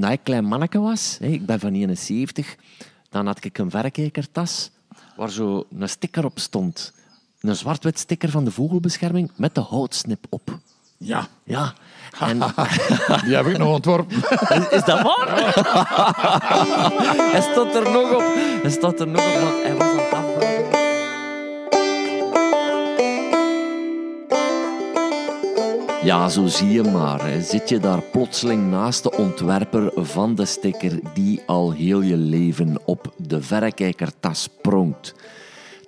toen ik klein manneke was, hè, ik ben van 71, dan had ik een verrekijkertas waar zo een sticker op stond. Een zwart-wit sticker van de vogelbescherming met de houtsnip op. Ja, Ja. En, die heb ik nog ontworpen. is, is dat waar? hij stond er nog op. Hij stond er nog op, want hij was aan Ja, zo zie je maar. Zit je daar plotseling naast de ontwerper van de sticker die al heel je leven op de verrekijkertas pronkt.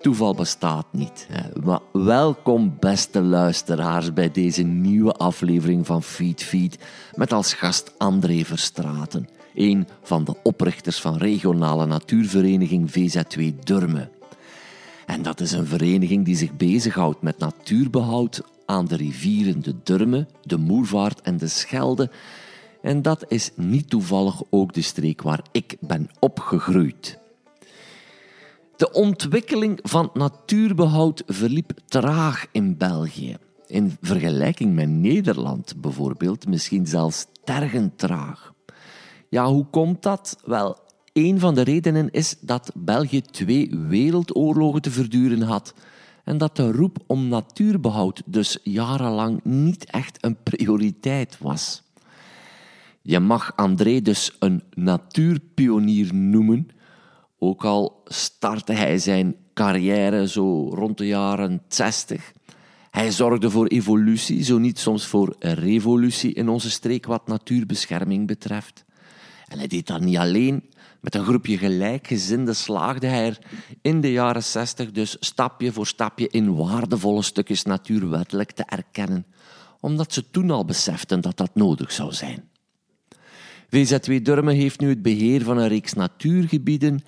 Toeval bestaat niet. Maar welkom, beste luisteraars, bij deze nieuwe aflevering van Feed Feed met als gast André Verstraten, een van de oprichters van regionale natuurvereniging VZ2 Durme. En dat is een vereniging die zich bezighoudt met natuurbehoud aan de rivieren de Durme, de Moervaart en de Schelde. En dat is niet toevallig ook de streek waar ik ben opgegroeid. De ontwikkeling van natuurbehoud verliep traag in België. In vergelijking met Nederland bijvoorbeeld, misschien zelfs tergend traag. Ja, hoe komt dat? Wel, een van de redenen is dat België twee wereldoorlogen te verduren had en dat de roep om natuurbehoud dus jarenlang niet echt een prioriteit was. Je mag André dus een natuurpionier noemen, ook al startte hij zijn carrière zo rond de jaren 60. Hij zorgde voor evolutie, zo niet soms voor revolutie in onze streek wat natuurbescherming betreft. En hij deed dat niet alleen. Met een groepje gelijkgezinden slaagde hij er in de jaren 60 dus stapje voor stapje in waardevolle stukjes natuur wettelijk te erkennen, omdat ze toen al beseften dat dat nodig zou zijn. VZ2 Durme heeft nu het beheer van een reeks natuurgebieden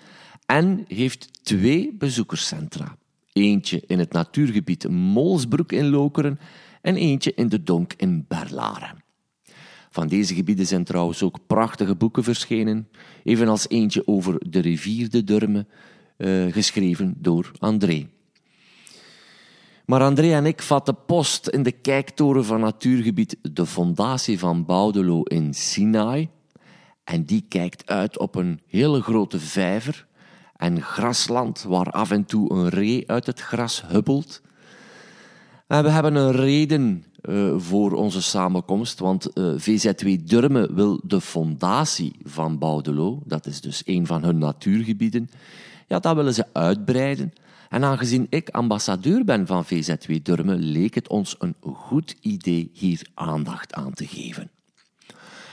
en heeft twee bezoekerscentra. Eentje in het natuurgebied Molsbroek in Lokeren en eentje in de Donk in Berlaren. Van deze gebieden zijn trouwens ook prachtige boeken verschenen, evenals eentje over de rivier de Durme, eh, geschreven door André. Maar André en ik vatten post in de kijktoren van natuurgebied de Fondatie van Boudelo in Sinai. En die kijkt uit op een hele grote vijver en grasland waar af en toe een ree uit het gras huppelt. En we hebben een reden eh, voor onze samenkomst, want eh, VZ2 Durme wil de fondatie van Boudelo, dat is dus een van hun natuurgebieden, ja, dat willen ze uitbreiden. En aangezien ik ambassadeur ben van VZ2 Durme, leek het ons een goed idee hier aandacht aan te geven.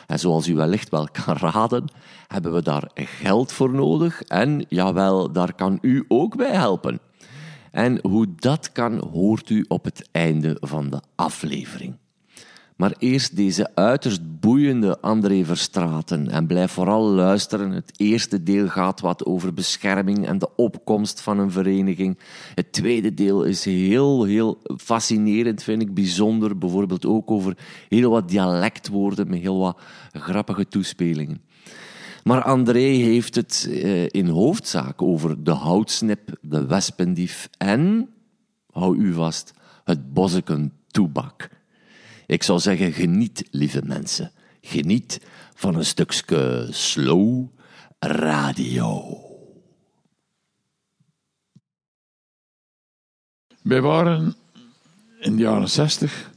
En zoals u wellicht wel kan raden, hebben we daar geld voor nodig. En jawel, daar kan u ook bij helpen. En hoe dat kan, hoort u op het einde van de aflevering. Maar eerst deze uiterst boeiende André Verstraten. En blijf vooral luisteren. Het eerste deel gaat wat over bescherming en de opkomst van een vereniging. Het tweede deel is heel, heel fascinerend, vind ik. Bijzonder. Bijvoorbeeld ook over heel wat dialectwoorden met heel wat grappige toespelingen. Maar André heeft het eh, in hoofdzaak over de houtsnip, de wespendief en, hou u vast, het bosseken toebak. Ik zou zeggen, geniet, lieve mensen. Geniet van een stukje slow radio. Wij waren in de jaren zestig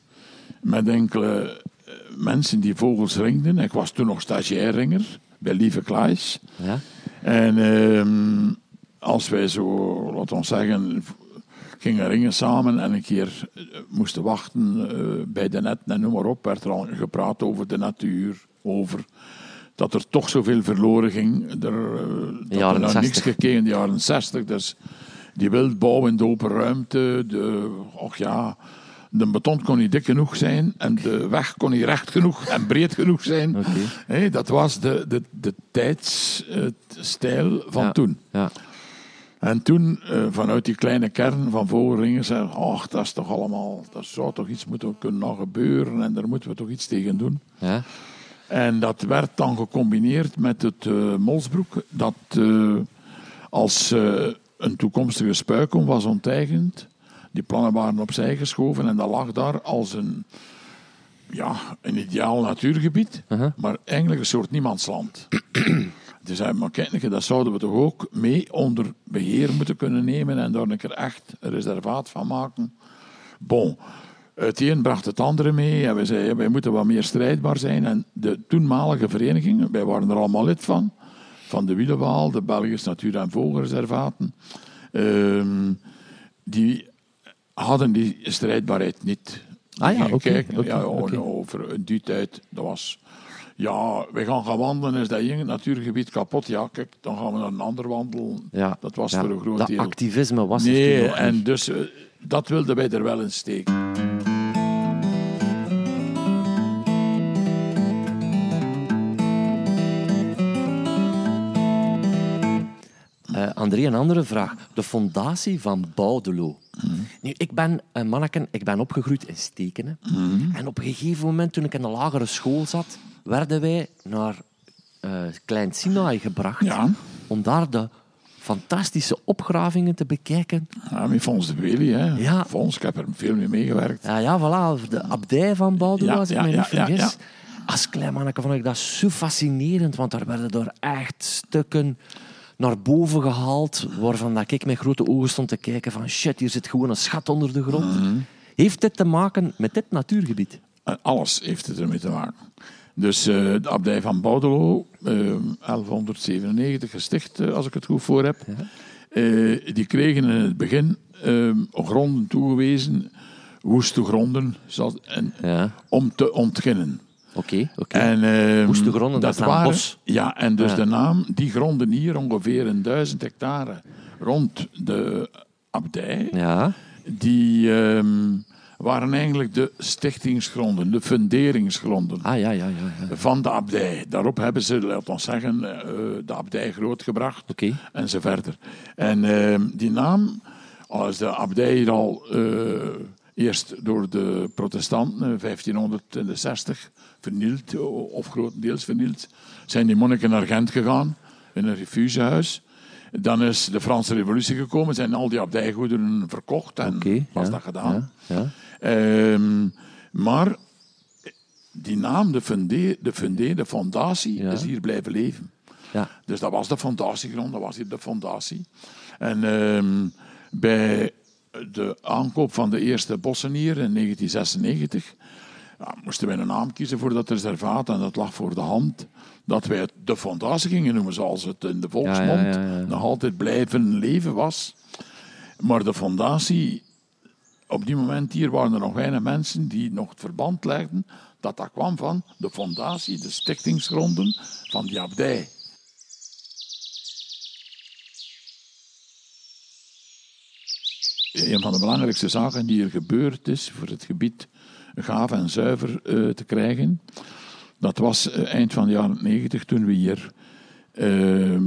met enkele eh, mensen die vogels ringden. Ik was toen nog stagiairringer bij Lieve Klaes. Ja? En ehm, als wij zo, laten we zeggen, gingen ringen samen en een keer eh, moesten wachten eh, bij de net en noem maar op, werd er al gepraat over de natuur, over dat er toch zoveel verloren ging. Er, eh, dat Jaren er nou 60. niks gekeken in de jaren 60. Dus die wildbouw in de open ruimte, de, och ja, de beton kon niet dik genoeg zijn en de weg kon niet recht genoeg en breed genoeg zijn. Dat was de, de, de tijdsstijl van Ja. toen. Ja. En toen, eh, vanuit die kleine kern van Vogelringen, zei ach, dat is toch allemaal, dat zou toch iets moeten kunnen nog gebeuren en daar moeten we toch iets tegen doen. Ja? En dat werd dan gecombineerd met het eh, Molsbroek, dat eh, als een toekomstige spuikom was onteigend. Die plannen waren opzij geschoven en dat lag daar als een ja, een ideaal natuurgebied, Uh-huh. maar eigenlijk een soort niemandsland. Toen zei maar kijk, dat zouden we toch ook mee onder beheer moeten kunnen nemen en daar een keer echt een reservaat van maken. Bon, het een bracht het andere mee en we zeiden, wij moeten wat meer strijdbaar zijn. En de toenmalige verenigingen, wij waren er allemaal lid van, van de Wielenwaal, de Belgische Natuur- en Vogelreservaten, ehm, die hadden die strijdbaarheid niet. Ah ja, oké, ja, oké. over in die tijd, dat was... Ja, we gaan gaan wandelen, is dat ene natuurgebied kapot? Ja, kijk, dan gaan we naar een ander wandelen. Ja, Dat was ja, voor een groot dat deel. activisme was er Nee, toen nog en niet. dus eh, dat wilden wij er wel in steken. Eh, André, een andere vraag. De fondatie van Baudelo. Nu, ik ben een manneken, ik ben opgegroeid in Stekenen. En op een gegeven moment, toen ik in de lagere school zat, werden wij naar eh Klein Sinaai gebracht Ja. om daar de fantastische opgravingen te bekijken. Ja, met Fons de Wely, hè. Ja. Fons, ik heb er veel mee meegewerkt. Ja, ja, voilà, de abdij van Baudelo, Ja, als ik ja, me ja, niet vergis. Als klein manneke vond ik dat zo fascinerend, want daar werden er echt stukken naar boven gehaald, waarvan dat ik met grote ogen stond te kijken van shit, hier zit gewoon een schat onder de grond. Mhm. Heeft dit te maken met dit natuurgebied? En alles heeft het ermee te maken. Dus eh, de abdij van Baudelo, eh, 1197 gesticht, eh, als ik het goed voor heb. Eh, die kregen in het begin eh, gronden toegewezen, woeste gronden, zoals- en, Ja, om te ontginnen. Oké, oké. En, ehm, Woeste gronden, dat dan waren, bos. Ja, en dus Ja. de naam, die gronden hier, ongeveer een duizend hectare rond de abdij, Ja, die ehm, waren eigenlijk de stichtingsgronden, de funderingsgronden ah ja, ja, ja. ja. van de abdij. Daarop hebben ze, laten we zeggen, eh, de abdij grootgebracht Oké. en zo verder. En ehm, die naam, als de abdij hier al eh, eerst door de protestanten in 1560 vernield, of grotendeels vernield, zijn die monniken naar Gent gegaan, in een refugehuis. Dan is de Franse revolutie gekomen, zijn al die abdijgoederen verkocht en was ja, dat gedaan. Ja, ja. Ehm, maar die naam, de fundé, de, de fondatie, is hier blijven leven. ja. Dus dat was de fondatiegrond, dat was hier de fondatie. En ehm, bij de aankoop van de eerste bossen hier in 1996 ja, moesten wij een naam kiezen voor dat reservaat. En dat lag voor de hand dat wij het de fondatie gingen noemen, zoals het in de volksmond ja, ja. nog altijd blijven leven was. Maar de fondatie, op die moment hier waren er nog weinig mensen die nog het verband legden dat dat kwam van de fondatie, de stichtingsgronden van die abdij. Een van de belangrijkste zaken die er gebeurd is voor het gebied gaaf en zuiver eh, te krijgen, dat was eh, eind van de jaren 90 toen we hier ehm,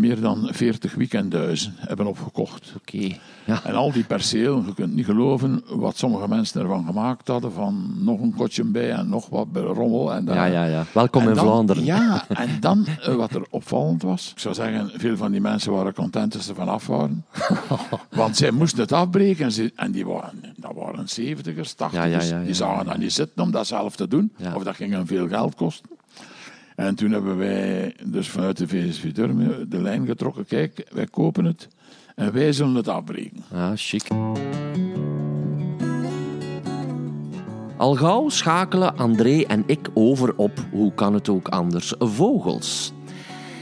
meer dan 40 weekendhuizen hebben opgekocht. Oké. Ja. En al die percelen, je kunt niet geloven wat sommige mensen ervan gemaakt hadden. Van nog een kotje bij en nog wat rommel. En dat. Ja, ja, ja. Welkom En in dan- Vlaanderen. Ja, en dan eh, wat er opvallend was. Ik zou zeggen, veel van die mensen waren content dat ze vanaf waren. Want zij moesten het afbreken. En, ze, en die waren, dat waren 70ers, 80ers. Ja, ja, ja, ja, die zagen dat niet zitten om dat zelf te doen. Of dat ging hen veel geld kosten. En toen hebben wij dus vanuit de VSV Durmen de lijn getrokken. Kijk, wij kopen het en wij zullen het afbreken. Ja, chic. Al gauw schakelen André en ik over op, hoe kan het ook anders, vogels.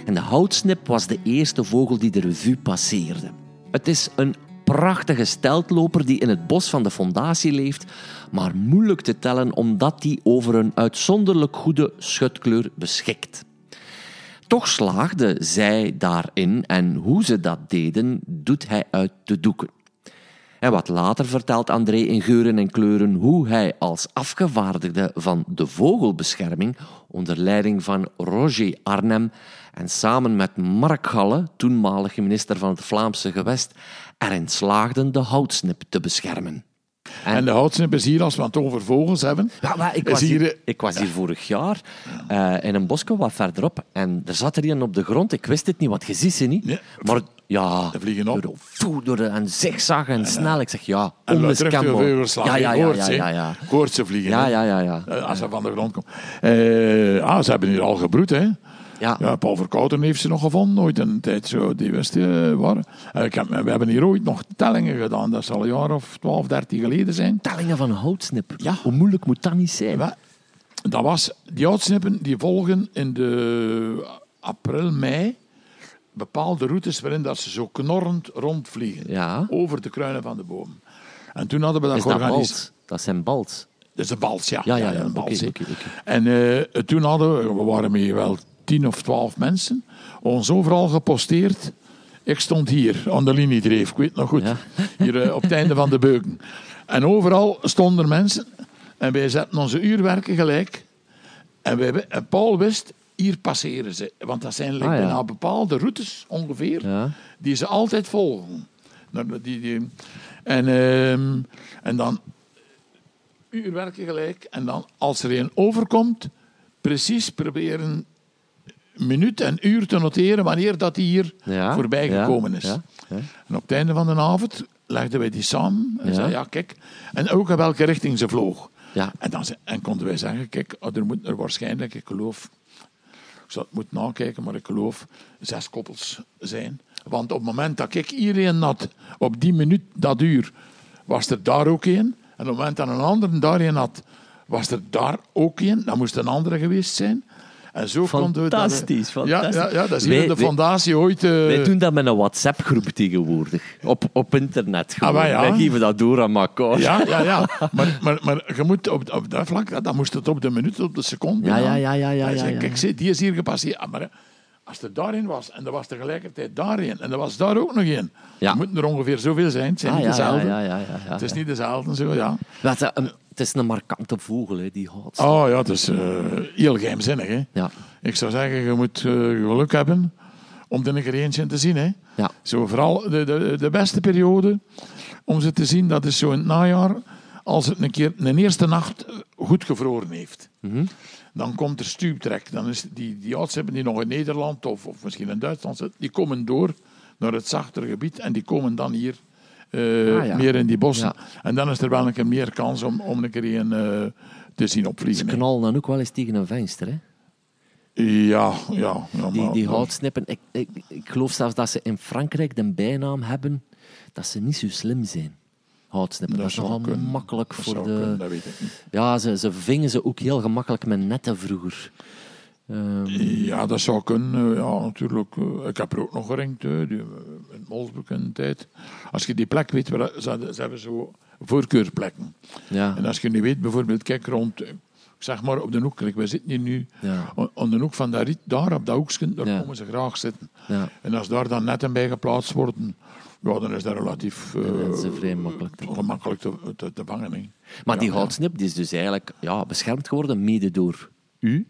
En de houtsnip was de eerste vogel die de revue passeerde. Het is een prachtige steltloper die in het bos van de fondatie leeft, maar moeilijk te tellen omdat die over een uitzonderlijk goede schutkleur beschikt. Toch slaagde zij daarin en hoe ze dat deden, doet hij uit de doeken. En wat later vertelt André in geuren en kleuren hoe hij als afgevaardigde van de vogelbescherming onder leiding van Roger Arnhem en samen met Mark Galle, toenmalige minister van het Vlaamse gewest, erin slaagden de houtsnip te beschermen. En, de houtsnippers hier, als we het over vogels hebben... Ja, maar ik is was hier, hier, eh, ik was hier vorig jaar eh, in een bosje wat verderop. En er zat er een op de grond. Ik wist het niet, want je ziet ze niet. Nee. Maar ja, Ze vliegen op. Door, de, door de, en zigzag en snel. Ik zeg ja, En de onmiskenbaar. Ja, ja, ja, ja, ja, ja. Vliegen. Ja, hè. ja, ja, ja. Eh, Als ze van de grond komen. Eh, ah, ze hebben hier al gebroed, hè. Ja. Ja, Paul Verkouten heeft ze nog gevonden, ooit een tijd zo, die wist waar. Eh, ik heb, we hebben hier ooit nog tellingen gedaan, dat zal een jaar of 12, 13 geleden zijn. Tellingen van houtsnip. Ja. Hoe moeilijk moet dat niet zijn? Dat was, die oudsnippen die volgen in de april, mei bepaalde routes waarin dat ze zo knorrend rondvliegen. Ja. Over de kruinen van de boom. En toen hadden we dat Is dat georganiseerd. Dat zijn bals. Dat is een bals, ja. Ja, ja, ja. een. En eh, toen hadden we, we waren met wel tien of twaalf mensen, ons overal geposteerd. Ik stond hier aan de liniedreef, ik weet nog goed. Ja. Hier eh, op het einde van de beuken. En overal stonden mensen en wij zetten onze uurwerken gelijk. En, wij, en Paul wist, hier passeren ze. Want dat zijn Ah, ja. bepaalde routes ongeveer, Ja. die ze altijd volgen. Die, die, en, ehm, en dan uurwerken gelijk. En dan, als er een overkomt, precies proberen minuut en uur te noteren wanneer dat die hier Ja, voorbij gekomen is. ja, ja. En op het einde van de avond legden wij die samen en zeiden, ja, kijk. En ook in welke richting ze vloog. Ja. En, dan, en konden wij zeggen, kijk, oh, er moet er waarschijnlijk, ik geloof, ik zal het moeten nakijken, maar ik geloof zes koppels zijn. Want op het moment dat ik hier een had, op die minuut, dat uur, was er daar ook een. En op het moment dat een ander daar een had, was er daar ook een. Dan moest een andere geweest zijn. En zo konden we dat... Fantastisch, Ja, fantastisch. ja, ja, dat is hier Wij- de wij- fondatie ooit... eh, Wij doen dat met een WhatsApp-groep tegenwoordig. Op, op internet. gewoon. Ah, ja. Wij geven dat door aan elkaar. Ja, ja, ja. Maar, maar, maar je moet op, op dat vlak, dan moest het op de minuut, op de seconde. Ja, ja, ja, ja, ja, ja, Kijk, ja. zie, die is hier gepasseerd. Ah, maar als er daarin was en er was tegelijkertijd daarin en er was daar ook nog één. Ja. Er moeten er ongeveer zoveel zijn. Het zijn Ah, niet ja, ja, dezelfde. ja, ja, ja, ja, Het is niet dezelfde, zo, ja. Wat, eh, een- het is een markante vogel, hè, die haat. Oh ja, het is eh, heel geheimzinnig. Hè. Ja. Ik zou zeggen, je moet eh, geluk hebben om er een eentje te zien. Hè. Ja. Zo, vooral de, de, de beste periode om ze te zien, dat is zo in het najaar, als het een keer een eerste nacht goed gevroren heeft. Mhm. Dan komt er stuuptrek. Dan is die, die ouds hebben die nog in Nederland of, of misschien in Duitsland die komen door naar het zachtere gebied en die komen dan hier eh, Ah, ja. meer in die bossen. Ja. En dan is er wel een keer meer kans om, om een keer een eh, te zien Ze opvliegen. hè. knallen dan ook wel eens tegen een venster. Hè. Ja, ja. ja Die, die houtsnippen. Ik, ik, ik geloof zelfs dat ze in Frankrijk de bijnaam hebben dat ze niet zo slim zijn. Houtsnippen. Dat, is zou nogal kunnen. makkelijk Dat voor zou de... kunnen, dat weet ik niet. Ja, ze, ze vingen ze ook heel gemakkelijk met netten vroeger. Ehm, Ja, dat zou kunnen. eh, Ja, natuurlijk. Ik heb er ook nog geringd, die, in Molsbroek tijd. Als je die plek weet, waar ze, hebben zo voorkeurplekken. ja. En als je nu weet, bijvoorbeeld, kijk rond, eh, zeg maar op de hoek, wij zitten hier nu Ja. aan- de hoek van dat riet, daar op dat hoekje, daar Ja. komen ze graag zitten. Ja. En als daar dan netten bij geplaatst worden, ja, dan is dat relatief eh, zijn vrij makkelijk gemakkelijk te, te, te vangen. Maar die houtsnip die is dus eigenlijk ja, beschermd geworden, mede door u.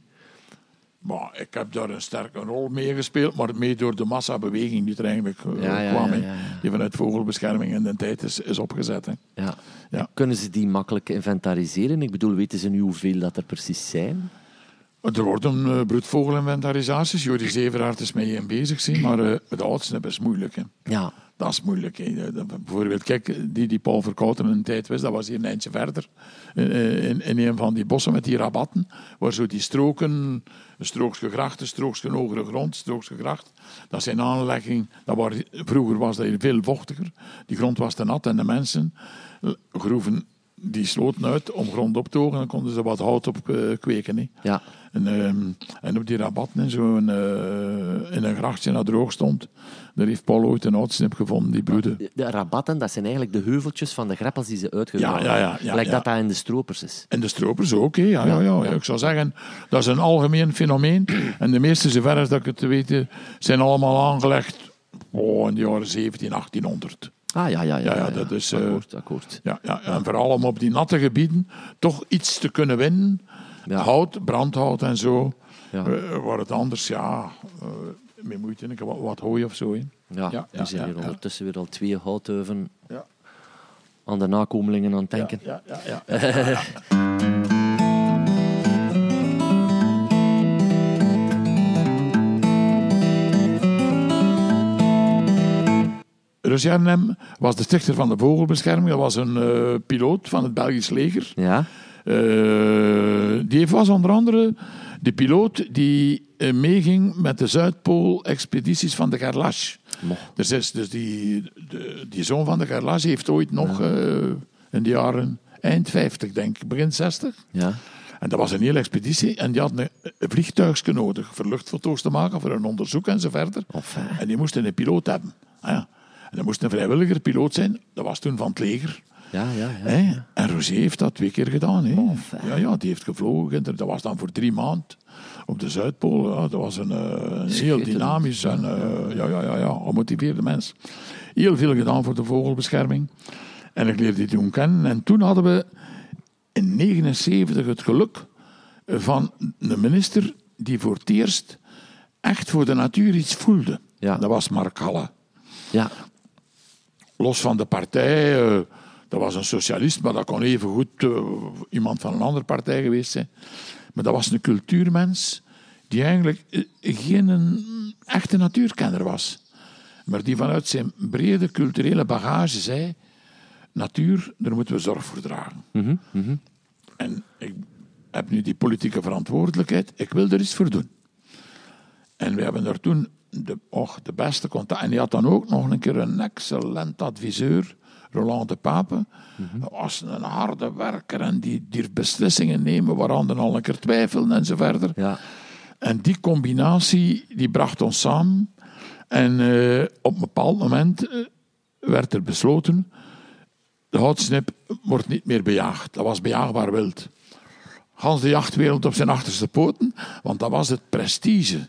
Maar ik heb daar een sterke rol mee gespeeld, maar mee door de massabeweging die er eigenlijk eh, Ja, ja, kwam. ja. Die vanuit vogelbescherming in de tijd is, is opgezet. Hè. Ja. Ja. Kunnen ze die makkelijk inventariseren? Ik bedoel, weten ze nu hoeveel dat er precies zijn? Er worden uh, broedvogelinventarisaties. Joris Everaert is mee in bezig, zie, maar eh met de oudsnip is moeilijk. Hè. Ja. Dat is moeilijk. Bijvoorbeeld, kijk, die die Paul Verkouten in een tijd wist, dat was hier een eindje verder. In, in, in een van die bossen met die rabatten, waar zo die stroken, een strookje gracht, een strookje hogere grond, een strookje gracht. Dat zijn aanlegging, dat waren, vroeger was dat hier veel vochtiger. Die grond was te nat en de mensen eh, groeven die sloten uit om grond op te hogen. Dan konden ze wat hout op eh, kweken. Hè. Ja. En, ehm, en op die rabatten in eh, in een grachtje dat droog stond, daar heeft Paul ooit een oudsnip gevonden, die broeden. De, rabatten, dat zijn eigenlijk de heuveltjes van de greppels die ze uitgegraven Ja, ja, ja, Lijkt dat dat in de stropers is. En de stropers ook, hè. Ja, ja, ja, Ik zou zeggen, dat is een algemeen fenomeen. En de meeste, zover als dat ik het te weten, zijn allemaal aangelegd oh, in de jaren 17, 1800. Ah, ja, ja, ja. Ja, ja, dat is, eh, Akkoord, akkoord. Ja, ja, en vooral om op die natte gebieden toch iets te kunnen winnen. Hout, brandhout en zo. Ja. Eh, waar het anders, ja, eh met moeite, ik heb wat, wat hooi of zo in. Ja, Ja, er zijn hier ondertussen weer al twee houteuven Ja. aan de nakomelingen aan het denken. Ja, ja, ja. was de stichter van de vogelbescherming. Dat was een uh, piloot van het Belgisch leger. Ja. Uh, die was onder andere de piloot die uh, meeging met de Zuidpool-expedities van de Gerlache. Dus, is, dus die, de, die zoon van de Gerlache heeft ooit nog ja. in de jaren eind 50, denk ik, begin 60. Ja. En dat was een hele expeditie. En die hadden een, een vliegtuigje nodig voor luchtfoto's te maken, voor een onderzoek en zo verder. Enfin. En die moesten een piloot hebben. Ah, ja. En dat moest een vrijwilliger piloot zijn. Dat was toen van het leger. Ja, ja, ja. En Roger heeft dat twee keer gedaan. Hè? ja, ja, die heeft gevlogen. Dat was dan voor drie maanden op de Zuidpool. Ja, dat was een, een heel dynamisch en uh, ja, ja, ja, ja, gemotiveerde mens. Heel veel gedaan voor de vogelbescherming. En ik leerde die toen kennen. En toen hadden we in 1979 het geluk van een minister die voor het eerst echt voor de natuur iets voelde. Ja. Dat was Mark Halle. Ja. Los van de partij, uh, dat was een socialist, maar dat kon even goed uh, iemand van een andere partij geweest zijn. Maar dat was een cultuurmens die eigenlijk geen een echte natuurkenner was. Maar die vanuit zijn brede culturele bagage zei: Natuur, daar moeten we zorg voor dragen. Mm -hmm, mm -hmm. En ik heb nu die politieke verantwoordelijkheid, ik wil er iets voor doen. En we hebben daar toen de, och, de beste contact. En die had dan ook nog een keer een excellent adviseur, Roland de Pape. Mm -hmm. Was een harde werker en die durft beslissingen nemen waaraan dan al een keer twijfelen en zo verder. Ja. En die combinatie die bracht ons samen. En uh, op een bepaald moment uh, werd er besloten: de houtsnip wordt niet meer bejaagd. Dat was bejaagbaar wild. Gans de jachtwereld op zijn achterste poten, want dat was het prestige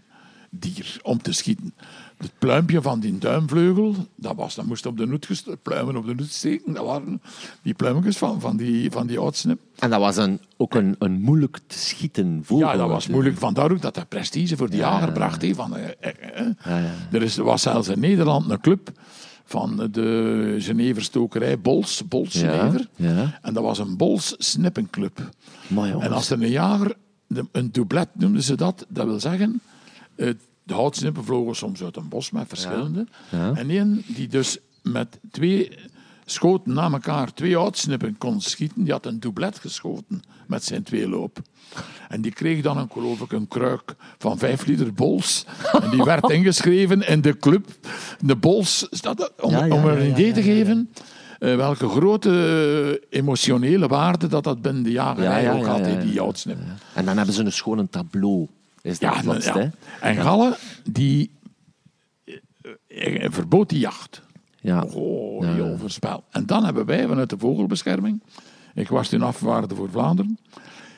dier om te schieten. Het pluimpje van die duimvleugel, dat, was, dat moest op de noet pluimen op de noet steken. Dat waren die pluimpjes van, van die, van die oudsnip. En dat was een, ook een, een moeilijk te schieten vogel. Ja, dat was moeilijk. Vandaar ook dat dat prestige voor die Ja, jager ja, bracht. hé, Van, eh, eh, eh. Ja, ja. Er is, was zelfs in Nederland een club van de Geneverstokerij Bols, Bols Genever. ja. En dat was een Bols snippenclub. En als er een jager, een doublet noemden ze dat, dat wil zeggen, de houtsnippen vlogen soms uit een bos met verschillende. Ja. En één die dus met twee schoten na elkaar twee houtsnippen kon schieten, die had een doublet geschoten met zijn twee loop. En die kreeg dan een, geloof ik, een kruik van vijf liter bols. En die werd ingeschreven in de club. De bols, dat, om, Ja, ja, om er een idee ja, te geven eh, welke grote eh, emotionele waarde dat dat binnen de jagerij Ja, ja, ook ja, had, ja, hè, ja. die. En dan hebben ze een schoon een tableau. Is dat Ja, hè? En Galle, die eh, eh, verbood die jacht. Ja. Oh, ja. voorspel. En dan hebben wij vanuit de vogelbescherming, ik was toen afgevaardigde voor Vlaanderen,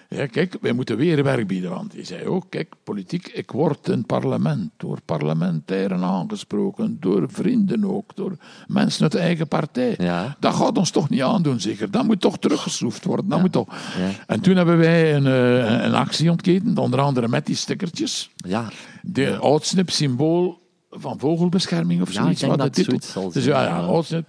ja, kijk, wij moeten weer werk bieden. Want die zei ook, kijk, politiek, ik word in parlement, door parlementairen aangesproken, door vrienden ook, door mensen uit de eigen partij. Ja. Dat gaat ons toch niet aandoen, zeker. Dat moet toch teruggeschroefd worden. Dat moet toch. Ja. En toen hebben wij een, eh, een actie ontketend, onder andere met die stickertjes. Ja. De oudsnip symbool van vogelbescherming of Ja, zoiets. ik denk wat dat de titel. Dus ja, ja, ja. oudsnip,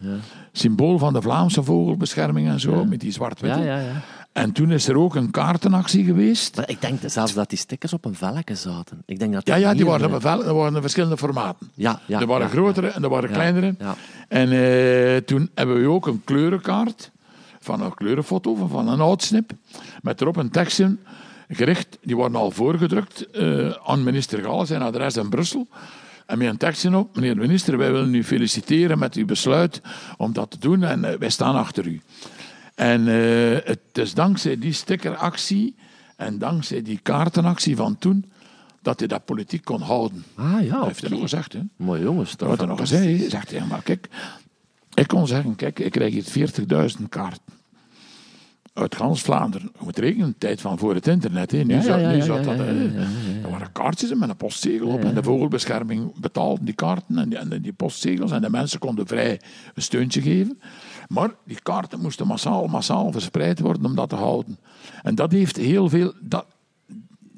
symbool van de Vlaamse vogelbescherming en zo, met die zwart-witte. Ja, ja, ja. En toen is er ook een kaartenactie geweest. Maar ik denk zelfs dat die stickers op een velletje zaten. Ik denk dat Ja, ja, die waren, bevel- er waren verschillende formaten. Ja, ja. er waren ja, grotere en er waren kleinere. ja. En eh, toen hebben we ook een kleurenkaart van een kleurenfoto van, een oudsnip. Met erop een tekstje gericht, die worden al voorgedrukt eh, aan minister Galle, zijn adres in Brussel. En met een tekstje op, meneer de minister, wij willen u feliciteren met uw besluit om dat te doen en eh, wij staan achter u. En eh, het is dankzij die stickeractie en dankzij die kaartenactie van toen, dat hij dat politiek kon houden. Ah ja, Dat heeft hij nog gezegd, hè. Mooi jongens. Dat wordt er nog gezegd. Zegt hij, maar kijk, ik kon zeggen, kijk, ik krijg hier 40.000 kaarten. Uit gans Vlaanderen. Je moet rekenen, tijd van voor het internet. Hè. Nu Ja, zat, ja, ja, nu ja, zat ja, dat. Er waren kaartjes met een postzegel op. En de vogelbescherming betaalde die kaarten en die, en die postzegels. En de mensen konden vrij een steuntje geven. Maar die kaarten moesten massaal, massaal verspreid worden om dat te houden. En dat heeft heel veel... Dat,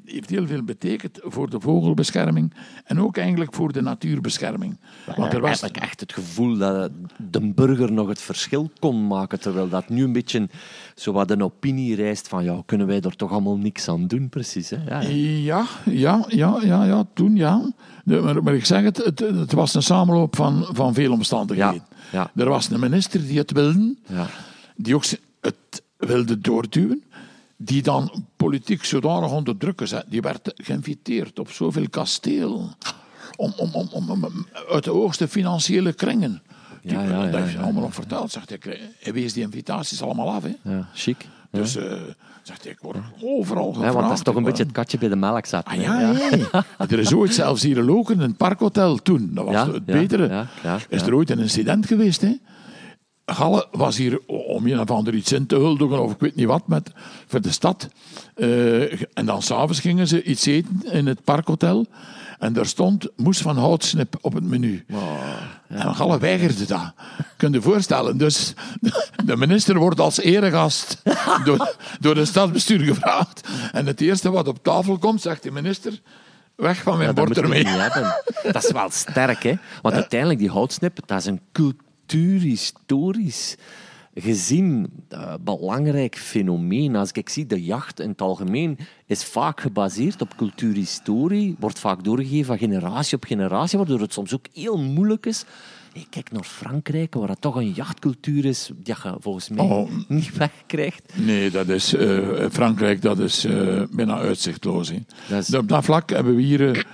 heeft heel veel betekend voor de vogelbescherming en ook eigenlijk voor de natuurbescherming. Want er was heb ik echt het gevoel dat de burger nog het verschil kon maken, terwijl dat nu een beetje zo wat een opinie reist van ja, kunnen wij er toch allemaal niks aan doen, precies. Hè? Ja, ja, ja, ja, ja, ja, toen ja. maar, maar, ik zeg het, het, het, was een samenloop van, van veel omstandigheden. Ja, ja. Er was een minister die het wilde, ja. die ook het wilde doorduwen die dan politiek zodanig onder druk gezet. Die werd geïnviteerd op zoveel kasteel. Om, om, om, om, uit de hoogste financiële kringen. Die, ja, ja, dat heeft hij allemaal nog verteld. Zegt hij, hij wees die invitaties allemaal af. Hè. Ja, chic. Dus uh, zegt hij, ik word overal gevraagd. Ja, want dat is toch een beetje het katje bij de melk zat. Ah, ja, ja. er is ooit zelfs hier in Loken een parkhotel toen. Dat was het betere. Is er ooit een incident geweest, hè? Galle was hier om een of ander iets in te huldigen, of ik weet niet wat, met, voor de stad. Uh, en dan s'avonds gingen ze iets eten in het parkhotel. En daar stond moes van houtsnip op het menu. Ja. En Galle weigerde dat. Kun je je voorstellen. Dus de minister wordt als eregast door, door het stadsbestuur gevraagd. En het eerste wat op tafel komt, zegt de minister... Weg van mijn ja, bord ermee. Dat is wel sterk, hè? Want uiteindelijk, die houtsnip, dat is een cultuur cultuurhistorisch gezien uh, belangrijk fenomeen. Als ik zie, de jacht in het algemeen is vaak gebaseerd op cultuurhistorie, wordt vaak doorgegeven van generatie op generatie, waardoor het soms ook heel moeilijk is. Ik kijk naar Frankrijk, waar het toch een jachtcultuur is die je volgens mij oh. niet wegkrijgt. Nee, dat is, uh, Frankrijk dat is uh, bijna uitzichtloos. Op dat vlak hebben we hier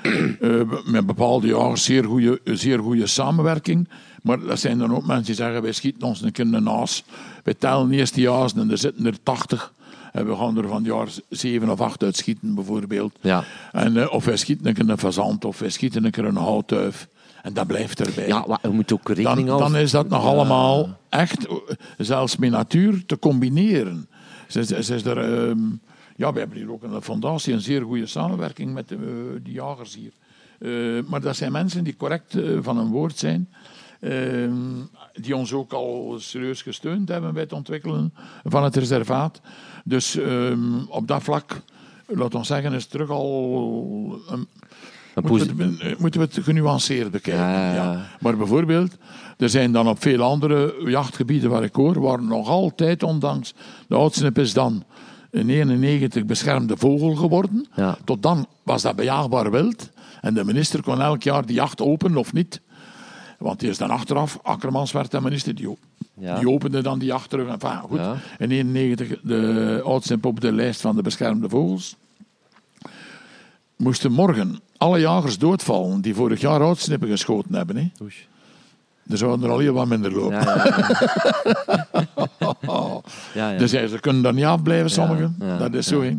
met bepaalde jaren zeer goede, zeer goede samenwerking. Maar dat zijn dan ook mensen die zeggen, wij schieten ons een keer een aas. Wij tellen eerst die azen en er zitten er tachtig. En we gaan er van jaar zeven of acht uitschieten, bijvoorbeeld. Ja. En, uh, of wij schieten een keer een fazant, of wij schieten een keer een houtduif. En dat blijft erbij. Ja, maar je moet ook rekening dan, dan is dat nog allemaal echt, zelfs met natuur, te combineren. Ze, ze, ze is er, um, ja, we hebben hier ook een fondatie, een zeer goede samenwerking met de, uh, de jagers hier. Uh, maar dat zijn mensen die correct van een woord zijn. Ehm, die ons ook al serieus gesteund hebben bij het ontwikkelen van het reservaat. Dus ehm, op dat vlak, laten we zeggen, is terug al. Moeten, we het, eh, moeten we het genuanceerd bekijken. Ja. Maar bijvoorbeeld, er zijn dan op veel andere jachtgebieden waar ik hoor, waar nog altijd, ondanks de oudste is dan in 91 beschermde vogel geworden. Tot dan was dat bejaagbaar wild. En de minister kon elk jaar die jacht openen of niet. Want die is dan achteraf, Akkermans werd de minister, die, die opende dan die achter. Enfin, goed, in 1991 de oudste op de lijst van de beschermde vogels. Moesten morgen alle jagers doodvallen die vorig jaar oudsnippen geschoten hebben. Hè. Er zouden er al heel wat minder lopen. Ja, ja. dus ze kunnen daar niet afblijven, sommigen. Dat is zo. Hè.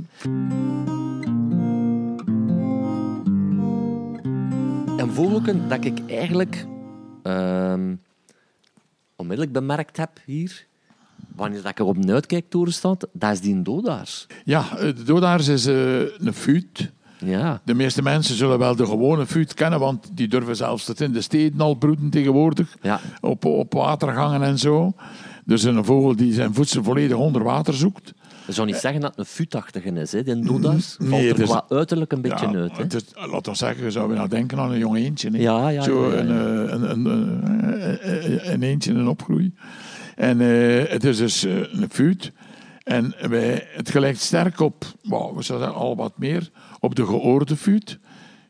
En vogelken dat ik eigenlijk um, onmiddellijk bemerkt heb hier, wanneer dat ik op een uitkijktoren sta, dat is die dodaars. Ja, de dodaars is uh, een fuut. Ja. De meeste mensen zullen wel de gewone fuut kennen, want die durven zelfs tot in de steden al broeden tegenwoordig. Ja. Op, op watergangen en zo. Dus een vogel die zijn voedsel volledig onder water zoekt. Je zou niet zeggen dat het een futachtige is, hè? die doedas. Nee, valt er qua uiterlijk een beetje uit. Hè? Is, laten we zeggen, je zou nou denken aan een jong eentje. Hè? Ja, ja, Zo Een, eh, een, een, een, een, eentje in opgroei. En uh, het is dus uh, een fuut. En wij, het gelijkt sterk op, wow, we zouden al wat meer, op de geoorde fuut.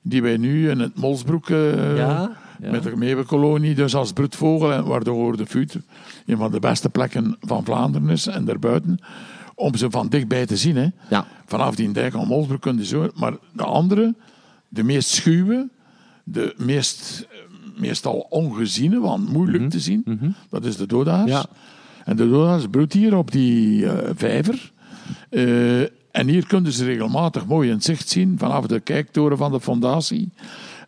Die wij nu in het Molsbroek... Uh, ja? Ja. met de meeuwenkolonie, dus als broedvogel, en waar de geoorde fuut een van de beste plekken van Vlaanderen is en daarbuiten om ze van dichtbij te zien. Hè. Ja. Vanaf die dijk aan Molsbroek kun je zo. Maar de andere, de meest schuwe, de meest, meestal ongeziene, want moeilijk mhm. te zien, mhm. dat is de dodaars. Ja. En de dodaars broedt hier op die uh, vijver. Uh, en hier kunnen ze regelmatig mooi in zicht zien vanaf de kijktoren van de fondatie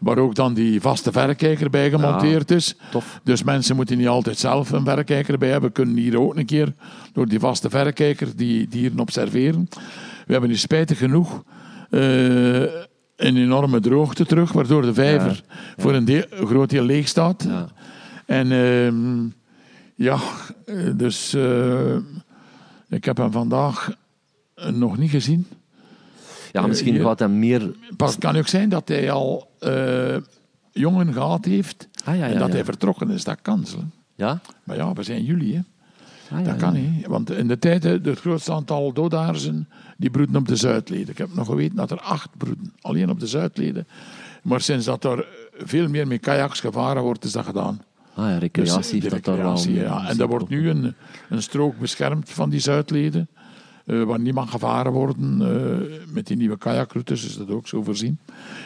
waar ook dan die vaste verrekijker bij gemonteerd is. Tof. Dus mensen moeten niet altijd zelf een verrekijker bij hebben. Kunnen hier ook een keer door die vaste verrekijker die dieren observeren. We hebben nu spijtig genoeg uh, een enorme droogte terug, waardoor de vijver voor een, deel, groot deel leeg staat. En uh, ja, dus uh, ik heb hem vandaag nog niet gezien. Ja, misschien Eh, gaat hij meer... Pas het kan ook zijn dat hij al eh, jongen gehad heeft Ah, ja, ja, en dat hij vertrokken is. Dat kan. Ja? Maar ja, we zijn juli, hè. Ah, ja, Dat kan niet. Want in de tijd, het grootste aantal doodaarzen, die broeden op de Zuidleden. Ik heb nog geweten dat er acht broeden, alleen op de Zuidleden. Maar sinds dat er veel meer met kajaks gevaren wordt, is dat gedaan. Ah ja, Dus recreatie dat daar wel... recreatie, ja. En er wordt nu een, een strook beschermd van die Zuidleden, eh, waar niet mag gevaren worden. eh, met die nieuwe kajakroutes is dat ook zo voorzien.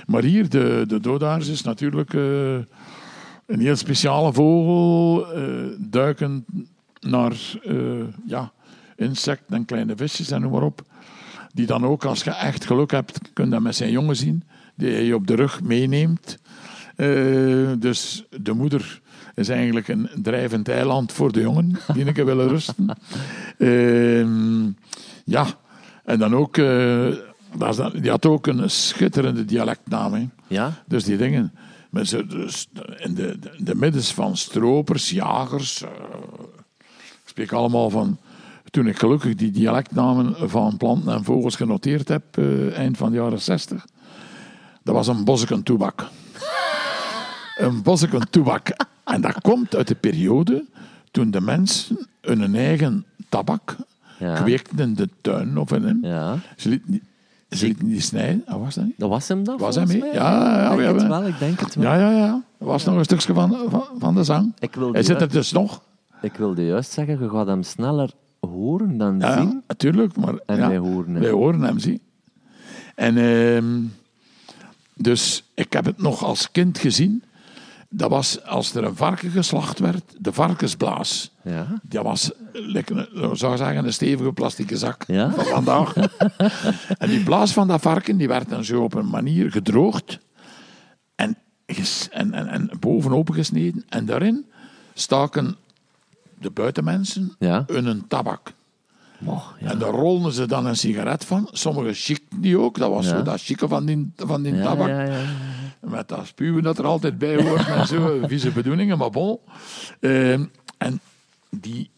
Maar hier, de, de is natuurlijk eh, een heel speciale vogel, duikend naar ja, insecten en kleine visjes en noem maar op. Die dan ook, als je echt geluk hebt, kun je dat met zijn jongen zien, die je op de rug meeneemt. Dus de moeder is eigenlijk een drijvend eiland voor de jongen, die een keer willen rusten. Ehm, ja, en dan ook, eh, die had ook een schitterende dialectnaam. Hè. Ja? Dus die dingen. Ze, dus in de, de, de middens van stropers, jagers. eh, ik spreek allemaal van. Toen ik gelukkig die dialectnamen van planten en vogels genoteerd heb, eh, eind van de jaren 60. Dat was een bosseken toebak. een bosseken toebak. En dat komt uit de periode toen de mensen hun eigen tabak Ja. kweekten in de tuin of in een. Ja. Ze lieten niet, ze lieten niet snijden. Ah, was dat niet? Dat was hem dan, Was volgens hij mee? mij? Ja, ja, ik denk het we- wel, ik denk het wel. Ja, ja, ja. Dat was nog een stukje van, van, van de zang. Ik wilde, Hij zit er dus nog. ik wilde juist zeggen, je gaat hem sneller horen dan Ja, zien. ja, natuurlijk. Maar, En ja, wij horen hem. Wij horen hem, zie. En ehm, dus ik heb het nog als kind gezien. Dat was als er een varken geslacht werd, de varkensblaas. Ja. Dat was, een- zou zeggen, een stevige plastieke zak Ja? van vandaag. en die blaas van dat varken die werd dan zo op een manier gedroogd en, en, en, en bovenop gesneden. En daarin staken de buitenmensen Ja. hun tabak. Ja. En daar rolden ze dan een sigaret van. Sommigen chicten die ook. Dat was zo dat chique van die, van die Ja, tabak. Met dat spuwen dat er altijd bij hoort en zo, vieze bedoelingen, maar bon. Ehm, en die,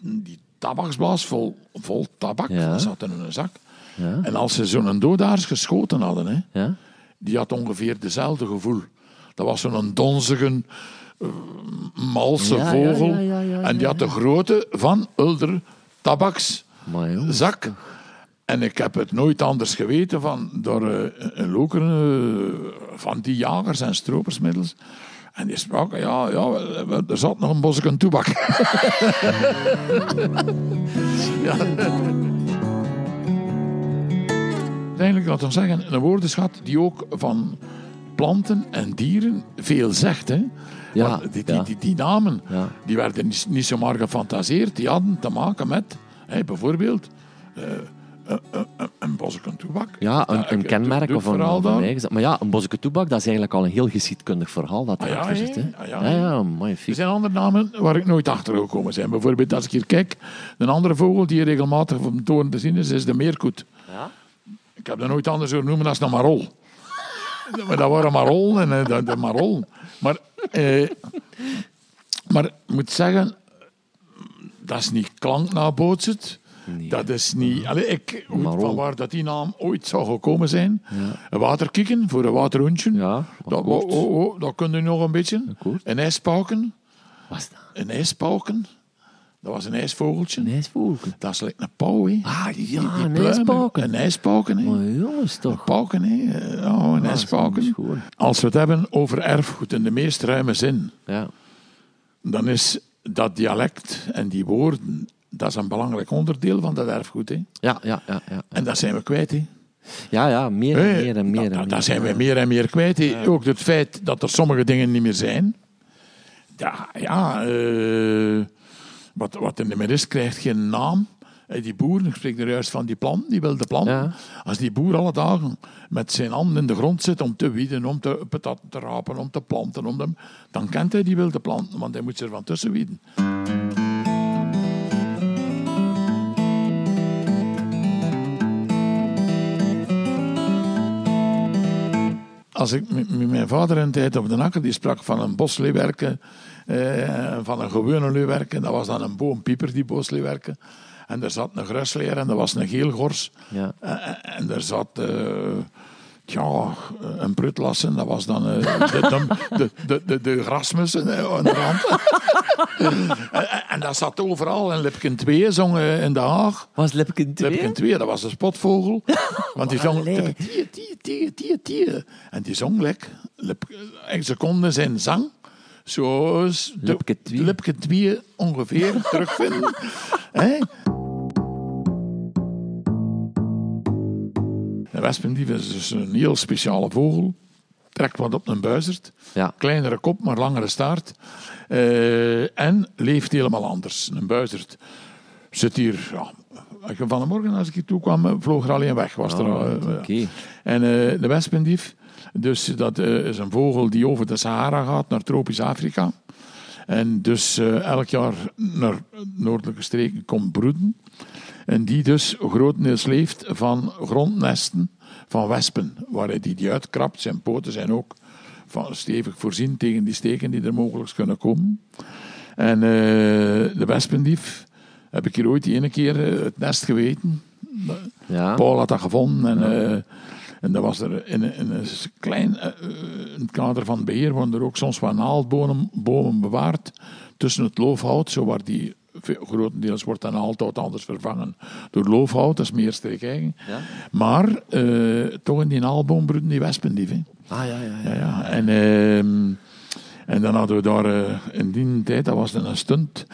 die tabaksblaas vol, vol tabak, Ja. zat in een zak. Ja. En als ze zo'n doodaars geschoten hadden, hè, Ja? die had ongeveer dezelfde gevoel. Dat was zo'n donzige, eh, malse vogel. en die had de grootte van Ulder tabaks Maar jongens, zak. En ik heb het nooit anders geweten van door eh, een loker eh, van die jagers en stropersmiddels. En die spraken, ja, ja, er zat nog een bosje toebak. ja. Uiteindelijk, laten we zeggen, een woordenschat die ook van planten en dieren veel zegt. Hè? Ja, die, die, ja. die, die namen Ja. die werden niet, niet zomaar gefantaseerd. Die hadden te maken met, hè, bijvoorbeeld, eh, een, een, toebak. Ja, een, kenmerk of een, verhaal een eigen- Maar ja, een bosseke toebak, dat is eigenlijk al een heel geschiedkundig verhaal dat Ah, ja, zit. hè? Ah, ja, ja, ja, Er magnifiek. zijn andere namen waar ik nooit achter gekomen ben. Bijvoorbeeld, als ik hier kijk, een andere vogel die regelmatig op de toren te zien is, is de meerkoet. Ja? Ik heb dat nooit anders horen noemen dan een marol. maar dat waren marol en eh, de, de marol. Maar, eh, maar ik moet zeggen, dat is niet klanknabootsend. Nee. Dat is niet... Allee, ik, weet van waar dat die naam ooit zou gekomen zijn. Een waterkikken voor een waterhoentje. Ja, dat, oh, oh, oh, dat kun je nog een beetje. Akkoord. Een ijspauken. Wat is dat? Een ijspauken. Dat was een ijsvogeltje. Een ijsvogel. Dat is like een pauw, hè. Ah, Die- die- ja, die een ijspauken. Een ijspauken, hè. Maar jongens, toch. Pauken, hè. Ja, een is ijspauken. Als we het hebben over erfgoed in de meest ruime zin, Ja. dan is dat dialect en die woorden, dat is een belangrijk onderdeel van dat erfgoed. Hè. Ja, ja, ja, ja. En dat zijn we kwijt. Hè. Ja, ja, meer en meer en meer. dat, dat, zijn we meer en meer kwijt. hè. Ook het feit dat er sommige dingen niet meer zijn. Ja, ja eh, wat, wat er niet meer is, krijgt geen naam. Eh, Die boer, ik spreek er juist van die plant, die wilde planten. Ja. Als die boer alle dagen met zijn handen in de grond zit om te wieden, om te patatten te rapen, om te planten, om de, dan kent hij die wilde planten, want hij moet ze er van tussen wieden. Als ik met mijn vader een tijd op de akker, die sprak van een bosleeuwerken, eh, van een gewone leeuwerken. Dat was dan een boompieper, die bosleeuwerken. En er zat een grusleer en dat was een geelgors. Ja. En, en er zat... eh, Tja, een prutlassen, dat was dan eh, de, de, de, de, de grasmussen eh, aan de rand. en, en dat zat overal. En Lipken 2 zong eh, in Den Haag. Was Lipken 2? Lipken 2, dat was een spotvogel. Want die zong... Allee. tie, tie, tie, tie, tie. En die zong lek. Een seconde zijn zang. Zoals de- Lipke 2. Lipke 2 ongeveer terugvinden. De wespendief is dus een heel speciale vogel. Trekt wat op een buizerd. Ja. Kleinere kop, maar langere staart. Eh, en leeft helemaal anders. Een buizerd zit hier... Ja, van de morgen als ik hier toe kwam, vloog er alleen weg. Was er, Oh, al, eh, oké. En eh, de wespendief, dus dat is een vogel die over de Sahara gaat naar tropisch Afrika. En dus elk jaar naar noordelijke streken komt broeden. En die dus grotendeels leeft van grondnesten van wespen, waar hij die, die uitkrapt. Zijn poten zijn ook van stevig voorzien tegen die steken die er mogelijk kunnen komen. En eh, de wespendief heb ik hier ooit die ene keer eh, het nest geweten. Ja. Paul had dat gevonden en, eh, en dat was er in, een- in een klein in het kader van het beheer worden er ook soms wat naaldbomen bomen bewaard tussen het loofhout, zo waar die grotendeels wordt dan naaldhout anders vervangen door loofhout, dat is meer streekeigen. Ja. Maar eh, toch in die naaldboom broeden die wespendief. hè. Ah, ja, ja, ja. Ja, ja. En, ehm, en dan hadden we daar eh, in die tijd, dat was dan een stunt,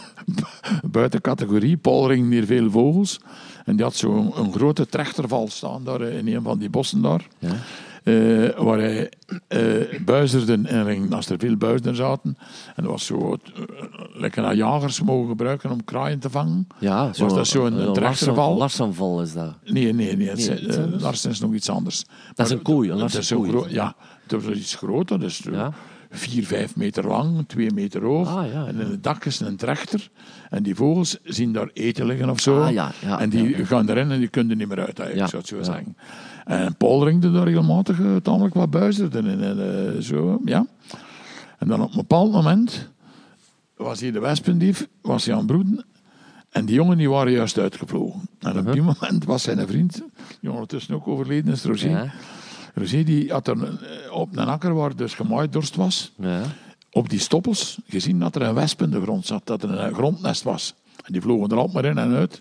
buiten categorie. Paul ring hier veel vogels. En die had zo'n een grote trechterval staan daar eh, in een van die bossen daar. Ja. Waar hij eh buizerden en ring, als er veel buizerden zaten. En dat was zo, lekker naar jagers mogen gebruiken om kraaien te vangen. Ja, Was dat zo'n een trechterval? Larsenval is dat. Nee, nee, nee. Het eh. Larsen is nog iets anders. Dat is een kooi, een Dat is zo. Ja, dat is iets groter. Dat is Ja. vier, vijf meter lang, twee meter hoog. Ah, ja, en in het dak is een trechter. En die vogels zien daar eten liggen of zo. Ah, en die gaan erin en die kunnen er niet meer uit, eigenlijk, zou ik zo zeggen. En Paul ringde daar regelmatig uh, tamelijk wat buizerden in. En, eh, zo, ja. en dan op een bepaald moment was hier de wespendief, was hij aan het broeden. En die jongen die waren juist uitgevlogen. En op die moment was zijn vriend, die ondertussen ook overleden is, Roger. Ja. Roger die had er eh, op een akker waar dus gemaaid dorst was, Ja. op die stoppels, gezien dat er een wesp in de grond zat, dat er een grondnest was. En die vlogen er altijd maar in en uit.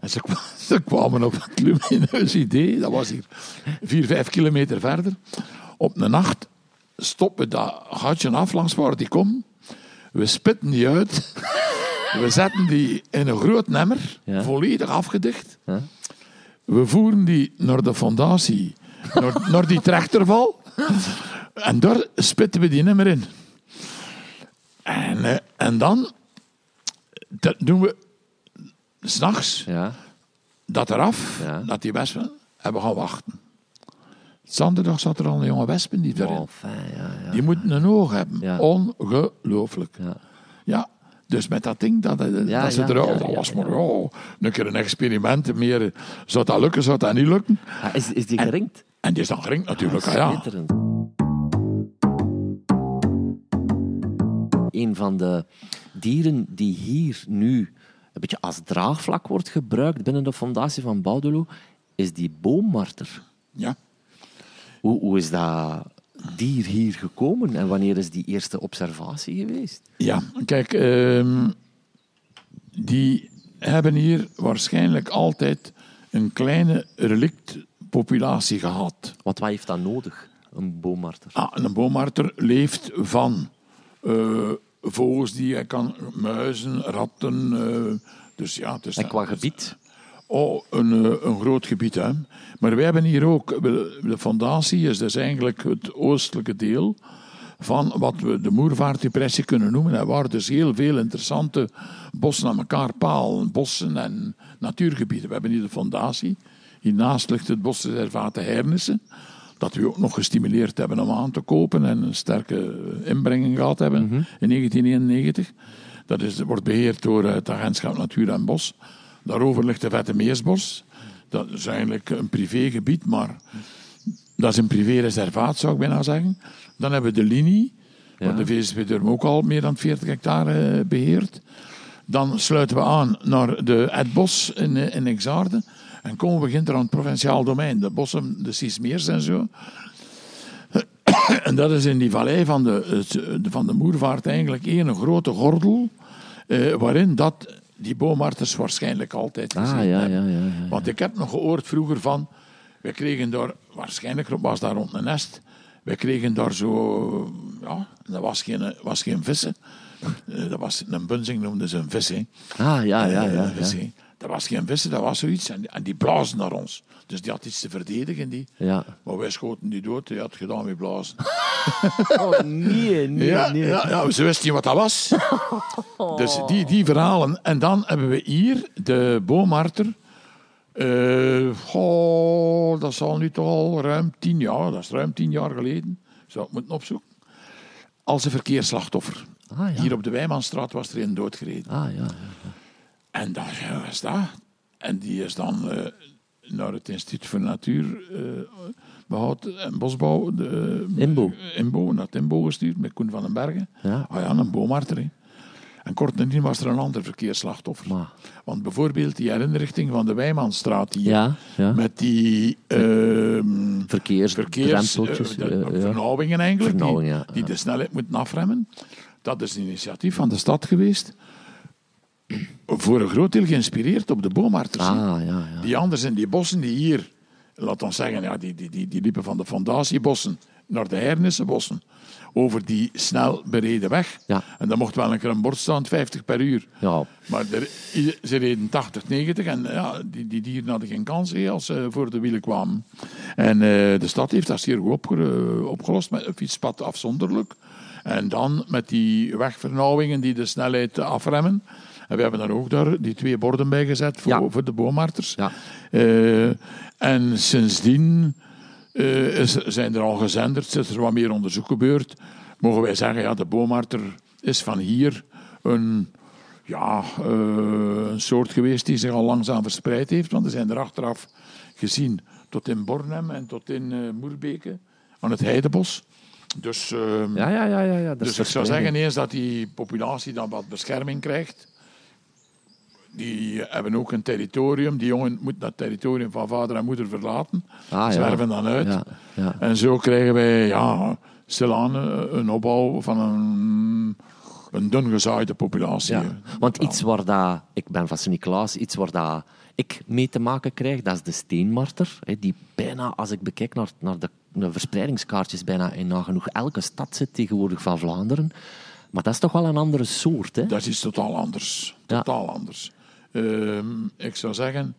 En ze kwamen op het lumineus idee, dat was hier vier, vijf kilometer verder. Op een nacht stoppen dat gatje af langs waar die komt. We spitten die uit. We zetten die in een groot nemmer, Ja. volledig afgedicht. Ja. We voeren die naar de fondatie, naar, naar die trechterval. En daar spitten we die nimmer in. En, eh, en dan dat doen we s'nachts Ja. dat eraf, dat die wespen, en we gaan wachten. Zaterdag zat er al een jonge wespen die erin. Oh, fijn, ja, ja. Die moeten een oog hebben. Ongelooflijk. Ja. Ja, dus met dat ding, dat, eh, Ja, dat ze ja, er, ja, dat was maar oh, een keer een experiment. Meer, zou dat lukken, zou dat niet lukken? Ah, is, is die geringd? En die is dan geringd natuurlijk. ah, ja. Schitterend. Een van de dieren die hier nu een beetje als draagvlak wordt gebruikt binnen de fondatie van Baudelo, is die boommarter. ja. Hoe, hoe is dat dier hier gekomen en wanneer is die eerste observatie geweest? Ja, kijk, ehm, die hebben hier waarschijnlijk altijd een kleine relictpopulatie gehad. Wat wat heeft dat nodig, een boommarter? Ah, een boommarter leeft van eh, vogels die hij kan, muizen, ratten. eh, dus ja, dus en qua gebied? Oh, een, eh, een groot gebied, hè. Maar wij hebben hier ook... De fondatie is dus eigenlijk het oostelijke deel van wat we de Moervaartdepressie kunnen noemen. Er waren dus heel veel interessante bossen aan elkaar palen. Bossen en natuurgebieden. We hebben hier de fondatie. Hiernaast ligt het bosreservaat de Hernissen. Dat we ook nog gestimuleerd hebben om aan te kopen en een sterke inbrenging gehad hebben in 1991. Dat is, wordt beheerd door het agentschap Natuur en Bos. Daarover ligt de Vette Meersbos. Dat is eigenlijk een privégebied, maar dat is een privéreservaat, zou ik bijna zeggen. Dan hebben we de linie, waar de VSB Durm ook al meer dan 40 hectare eh, beheert. Dan sluiten we aan naar de, het bos in, eh, in Exaarde. En komen we beginnen aan het provinciaal domein. De bossen, de Sismeers en zo. En dat is in die vallei van de, van de Moervaart eigenlijk één grote gordel. eh, waarin dat die boomarters waarschijnlijk altijd gezien Ah, ja, hebben. ja, ja, ja. Want ik heb nog gehoord vroeger van... We kregen daar... Waarschijnlijk was daar rond een nest. We kregen daar zo... Ja, dat was geen, was geen vissen. Eh, Dat was een bunzing, noemden ze een vis. hè. Ah, ja, ja, Eh, ja. een vis. Dat was geen vissen, dat was zoiets. En, en die blazen naar ons. Dus die had iets te verdedigen. Die. Ja. Maar wij schoten die dood. Die had gedaan met blazen. Oh, nee, nee, Ja, nee. ja, ja, ze wisten niet wat dat was. Dus die, die verhalen. En dan hebben we hier de boomarter. Goh, dat zal nu toch al ruim tien jaar, dat is ruim tien jaar geleden, zou ik moeten opzoeken, als een verkeersslachtoffer. Ah, ja. Hier op de Wijmanstraat was er een doodgereden. Ah, ja. En daar was dat. En die is dan eh, naar het Instituut voor Natuur, eh, behoud en Bosbouw, de, Inbo. Inbo, naar het Inbo gestuurd met Koen van den Bergen. Ja. Ah ja, een boomarter. hè. En kort nadien was er een ander verkeersslachtoffer. Maar, Want bijvoorbeeld die herinrichting van de Wijmanstraat hier, ja, ja. met die ehm verkeers, eh, de- eh, vernauwingen eigenlijk, Vernauwing, die, ja, die de snelheid moeten afremmen. Dat is een initiatief van de stad geweest. Voor een groot deel geïnspireerd op de boomarters. Ah, ja, ja. Die anders in die bossen die hier, laat ons zeggen, ja, die, die, die, die liepen van de fondatiebossen naar de Hernissenbossen. Over die snel bereden weg. Ja. En dan mocht wel een keer een bord staan, 50 per uur. Ja, Maar er- ze reden 80, 90 en ja, die, die dieren hadden geen kans als ze voor de wielen kwamen. En eh, de stad heeft dat zeer goed opge- opgelost met een fietspad afzonderlijk. En dan met die wegvernauwingen die de snelheid afremmen. En we hebben daar ook daar die twee borden bij gezet voor, Ja. voor de boomarters. Ja. Eh, en sindsdien eh, is, zijn er al gezenderd, is er wat meer onderzoek gebeurd. Mogen wij zeggen, ja, de boomarter is van hier een, ja, eh, een soort geweest die zich al langzaam verspreid heeft. Want er zijn er achteraf gezien tot in Bornem en tot in Moerbeke aan het Heidebos. Dus, ehm, ja, ja, ja. ja, ja. Dus ik zou zeggen eens dat die populatie dan wat bescherming krijgt. Die hebben ook een territorium. Die jongen moet dat territorium van vader en moeder verlaten. Ah, ja. Zwerven dan uit. Ja, ja. En zo krijgen wij ja, stilaan eh, een opbouw van een, een dun gezaaide populatie. Want iets waar dat, ik ben van Sint-Niklaas, iets waar dat ik mee te maken krijg, dat is de steenmarter. Die bijna, als ik bekijk naar, naar de, de verspreidingskaartjes, bijna in nagenoeg elke stad zit tegenwoordig van Vlaanderen. Maar dat is toch wel een andere soort, hè? Dat is totaal anders. Totaal anders. Ehm, ik zou zeggen,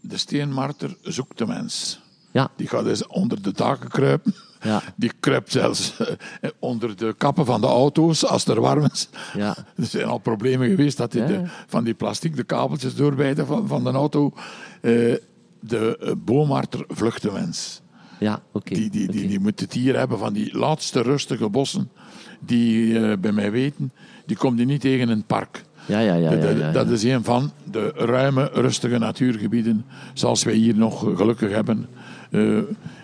de steenmarter zoekt de mens. Ja, Die gaat eens onder de daken kruipen. Ja. Die kruipt zelfs eh, onder de kappen van de auto's als het er warm is. Ja. Er zijn al problemen geweest dat die de, van die plastic de kabeltjes doorbijten van, van de auto. Eh, de eh, boomarter vlucht de mens. ja. Die, die, die, moet het hier hebben van die laatste rustige bossen. Die bij mij weten, die komt die niet tegen in het park. Ja, ja, ja. ja, Dat- is een van de ruime, rustige natuurgebieden. Zoals wij hier nog gelukkig hebben. eh,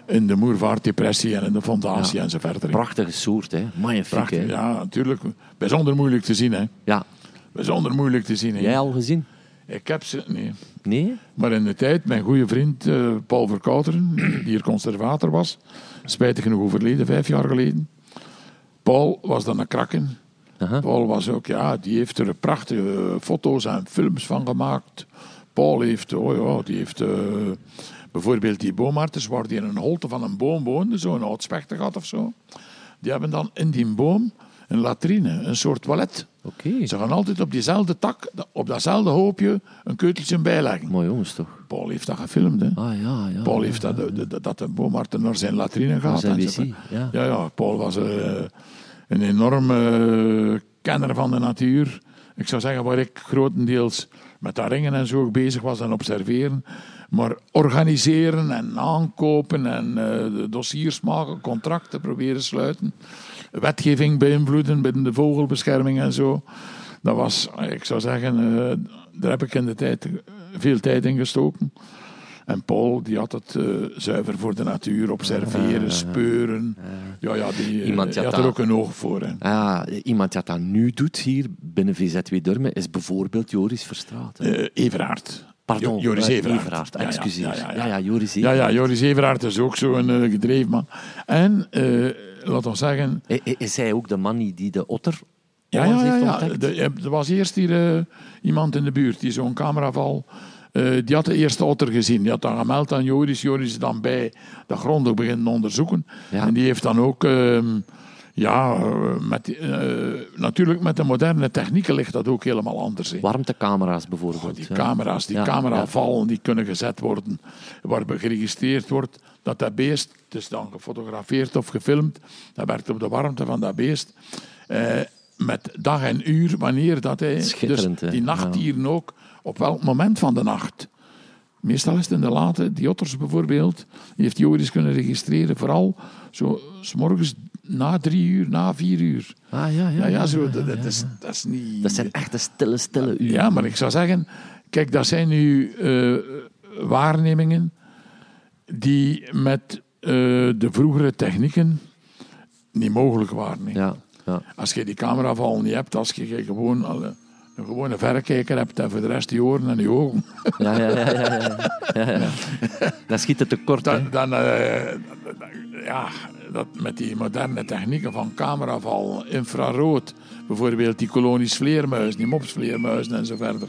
in de Moervaartdepressie en in de Fondatie Ja. en zo verder. Prachtige soort, hè? Magnifiek, Prachtig, hè? ja, natuurlijk. Bijzonder moeilijk te zien, hè. Ja. Bijzonder moeilijk te zien, hè. Jij al gezien? Ik heb ze, nee. Nee? Maar in de tijd, mijn goede vriend eh, Paul Verkouteren, die hier conservator was, spijtig genoeg overleden, vijf jaar geleden. Paul was dan een krakken. Aha. Paul was ook, ja, die heeft er prachtige foto's en films van gemaakt. Paul heeft, oh ja, die heeft eh, bijvoorbeeld die boomarters waar die in een holte van een boom woonden, zo'n oud spechtergat of zo. Die hebben dan in die boom een latrine, een soort toilet. Oké. Ze gaan altijd op diezelfde tak, op datzelfde hoopje, een keuteltje bijleggen. Mooi jongens, toch? Paul heeft dat gefilmd, hè. Ah, ja, ja. Paul heeft dat, dat de boomarter naar zijn latrine gaat. zijn en wc, ja. ja, ja, Paul was eh, een enorme kenner van de natuur. Ik zou zeggen, waar ik grotendeels met dat ringen en zo bezig was en observeren. Maar organiseren en aankopen en eh, dossiers maken, contracten proberen sluiten. Wetgeving beïnvloeden binnen de vogelbescherming en zo. Dat was, ik zou zeggen, eh, daar heb ik in de tijd veel tijd in gestoken. En Paul die had het eh, zuiver voor de natuur, observeren, speuren. Ja, ja, die, eh, Iemand die had had er ook een oog voor. Hè. Ah, iemand die dat nu doet hier binnen VZW Durmen is bijvoorbeeld Joris Verstraat. Eh, Everaard. Pardon, Jo- Joris eh, Everaard. Everaard, Ja, ja, excuseer. Ja, ja, Ja, ja, Joris Ja, ja, Everaard. Joris Everaard is ook zo'n eh, gedreven man. En, eh laat ons zeggen... Is hij ook de man die- de otter Ja, ja, ja, ja. De- er was eerst hier eh, iemand in de buurt die zo'n cameraval... eh, die had de eerste otter gezien. Die had dan gemeld aan Joris. Joris is dan bij dat grondig beginnen onderzoeken. Ja. En die heeft dan ook... ehm, ja, eh, met, eh, natuurlijk met de moderne technieken ligt dat ook helemaal anders. hè. Warmtecamera's bijvoorbeeld. Oh, Die ja. camera's, die Ja, cameravallen, die kunnen gezet worden waarbij geregistreerd wordt dat dat beest, het is dan gefotografeerd of gefilmd, dat werkt op de warmte van dat beest, met dag en uur, wanneer dat hij... Dus die nachtdieren ook, op welk moment van de nacht. Meestal is het in de late, die otters bijvoorbeeld, die heeft Joris kunnen registreren, vooral zo, s morgens na drie uur, na vier uur. Ah, ja, ja, Ja, ja, zo, ja, dat, ja, dat ja. is, dat is niet... Dat zijn echte stille, stille uren. Ja, maar ik zou zeggen, kijk, dat zijn nu eh, waarnemingen die met eh, de vroegere technieken niet mogelijk waren. hè. Ja, ja. Als je die cameraval niet hebt, als je gewoon al, een gewone verrekijker hebt en voor de rest die oren en die ogen, Ja, ja, ja, ja, ja. Dan schiet het tekort, hè. dan, dan eh, ja, dat met die moderne technieken van cameraval, infrarood, bijvoorbeeld die kolonies vleermuizen, die mopsvleermuizen en zo verder,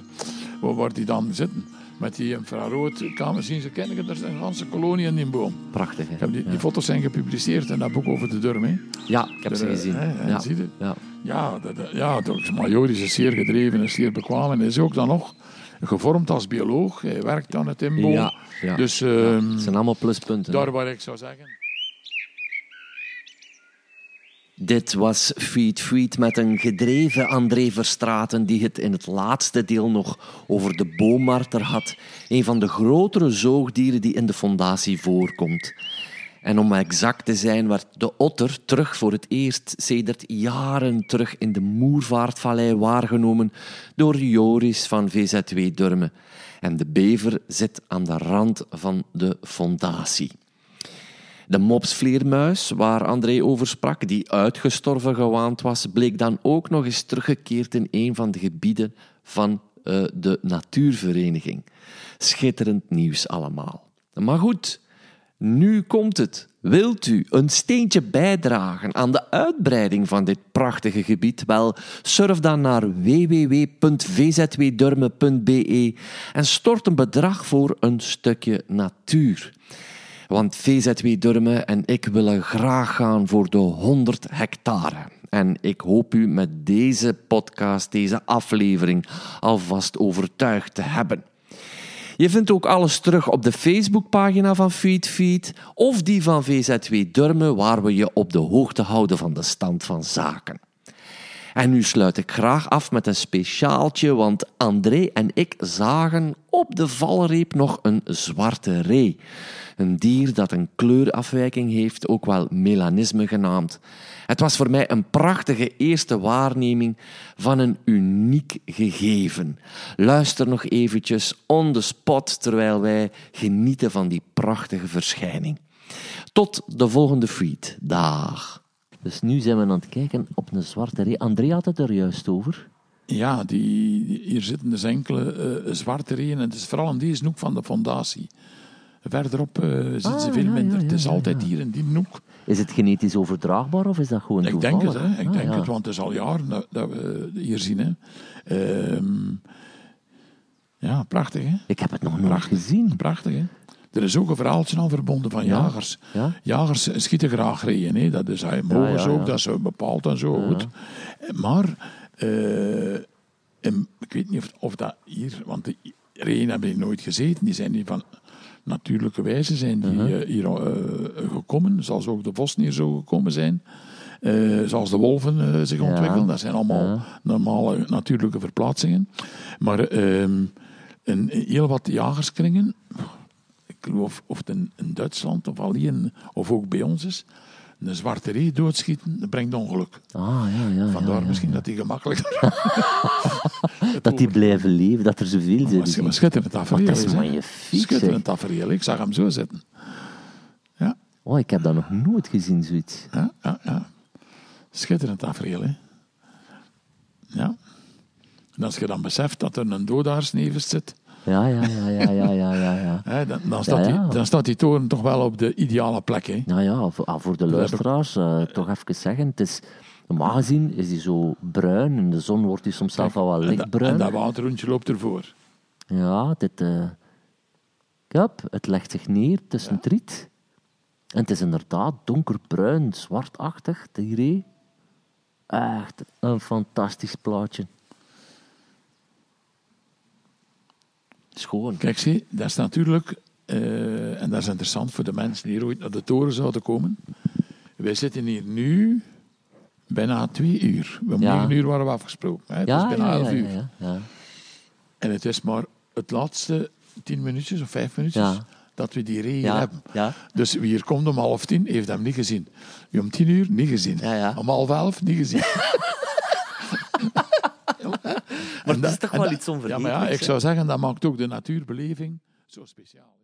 waar, waar die dan zitten. Met die infrarood kamer zien ze kennen, er zijn een ganse kolonie in die boom. Prachtig, hè. Die, die Ja. foto's zijn gepubliceerd in dat boek over de Durm. hè. Ja, ik heb ze gezien. hè, Ja. zie je? Ja. Ja, dat, ja dat, maar Joris is zeer gedreven en zeer bekwaam. En hij is ook dan nog gevormd als bioloog. Hij werkt aan het inboom. Ja, ja. Dus Ja, ehm, Het zijn allemaal pluspunten. daar waar ik zou zeggen... Dit was Feed Feed met een gedreven André Verstraten die het in het laatste deel nog over de boommarter had. Een van de grotere zoogdieren die in de fondatie voorkomt. En om exact te zijn werd de otter terug voor het eerst sedert jaren terug in de Moervaartvallei waargenomen door Joris van VZW Durmen. En de bever zit aan de rand van de fondatie. De mopsvleermuis, waar André over sprak, die uitgestorven gewaand was, bleek dan ook nog eens teruggekeerd in een van de gebieden van eh, de natuurvereniging. Schitterend nieuws allemaal. Maar goed, nu komt het. Wilt u een steentje bijdragen aan de uitbreiding van dit prachtige gebied? Wel, surf dan naar www.vzwdurmen.be en stort een bedrag voor een stukje natuur. Want VZW Durmen en ik willen graag gaan voor de 100 hectare. En ik hoop u met deze podcast, deze aflevering, alvast overtuigd te hebben. Je vindt ook alles terug op de Facebookpagina van FeedFeed of die van VZW Durmen, waar we je op de hoogte houden van de stand van zaken. En nu sluit ik graag af met een speciaaltje, want André en ik zagen op de valreep nog een zwarte ree. Een dier dat een kleurafwijking heeft, ook wel melanisme genaamd. Het was voor mij een prachtige eerste waarneming van een uniek gegeven. Luister nog eventjes on the spot terwijl wij genieten van die prachtige verschijning. Tot de volgende feed. Dag. Dus nu zijn we aan het kijken op een zwarte ree. André had het er juist over. Ja, die, hier zitten dus enkele eh, zwarte reeën. En het is vooral in deze hoek van de fondatie. Verderop eh zitten Ah, ze veel ja, minder. ja, het is ja, altijd ja. hier in die hoek. Is het genetisch overdraagbaar of is dat gewoon Ik denk het, toevallig? hè. Ik Ah, denk ja. het, want het is al jaren dat, dat we hier zien. Hè. Ehm, ja, prachtig, hè? Ik heb het nog nooit Prachtig. gezien. Prachtig, hè? Er is ook een verhaaltje aan verbonden van Ja, jagers. ja. Jagers schieten graag reeën. Hè? Dat is, hij mogen ja, ze ook, ja. dat is bepaald en zo. Goed. Maar, eh, en ik weet niet of, of dat hier... Want de reeën hebben hier nooit gezeten. Die zijn hier van natuurlijke wijze zijn die, Uh-huh. eh, hier eh, gekomen. Zoals ook de vossen hier zo gekomen zijn. Eh, zoals de wolven eh, zich Ja. ontwikkelen. Dat zijn allemaal Ja. normale natuurlijke verplaatsingen. Maar ehm, in heel wat jagerskringen, ik geloof of het in, in Duitsland of alleen, of ook bij ons is, een zwarte ree doodschieten, dat brengt ongeluk. Ah, ja, ja. Vandaar ja, misschien dat die gemakkelijker... Dat die blijven leven, dat er zoveel zijn. Maar schitterend tafereel Wat is magnifiek, Schitterend tafereel. Ik zag hem zo zitten. Ja. Oh, ik heb dat nog nooit gezien, zoiets. Ja, ja, ja. Schitterend tafereel, hè. Ja. En als je dan beseft dat er een doodaarsnevens zit, Ja, ja, ja, ja, ja, ja, ja. ja. dan, dan, staat ja. Die, dan staat die toren toch wel op de ideale plek. Hè. Nou ja, voor, ah, voor de luisteraars eh, toch even zeggen. Het is, normaal gezien is die zo bruin. In de zon wordt hij soms zelf al wel lichtbruin. en dat waterrondje loopt ervoor. Ja, dit... eh kijk, het legt zich neer tussen het riet. En het is inderdaad donkerbruin, zwartachtig, die ree. Echt een fantastisch plaatje. Schoon. Kijk, zie, dat is natuurlijk, eh, en dat is interessant voor de mensen die hier ooit naar de toren zouden komen. Wij zitten hier nu bijna twee uur. Om Ja. negen uur waren we afgesproken. Hè? Het Ja, is bijna ja, elf uur. ja, ja. En het is maar het laatste tien minuutjes of vijf minuutjes dat we die regen Ja, hebben. ja. Dus wie hier komt om half tien, heeft hem niet gezien. Wie om tien uur, niet gezien. Ja. Om half elf, niet gezien. Maar het is toch wel iets Ja, maar ja, onvergetelijks, ik zou zeggen, dat maakt ook de natuurbeleving zo speciaal.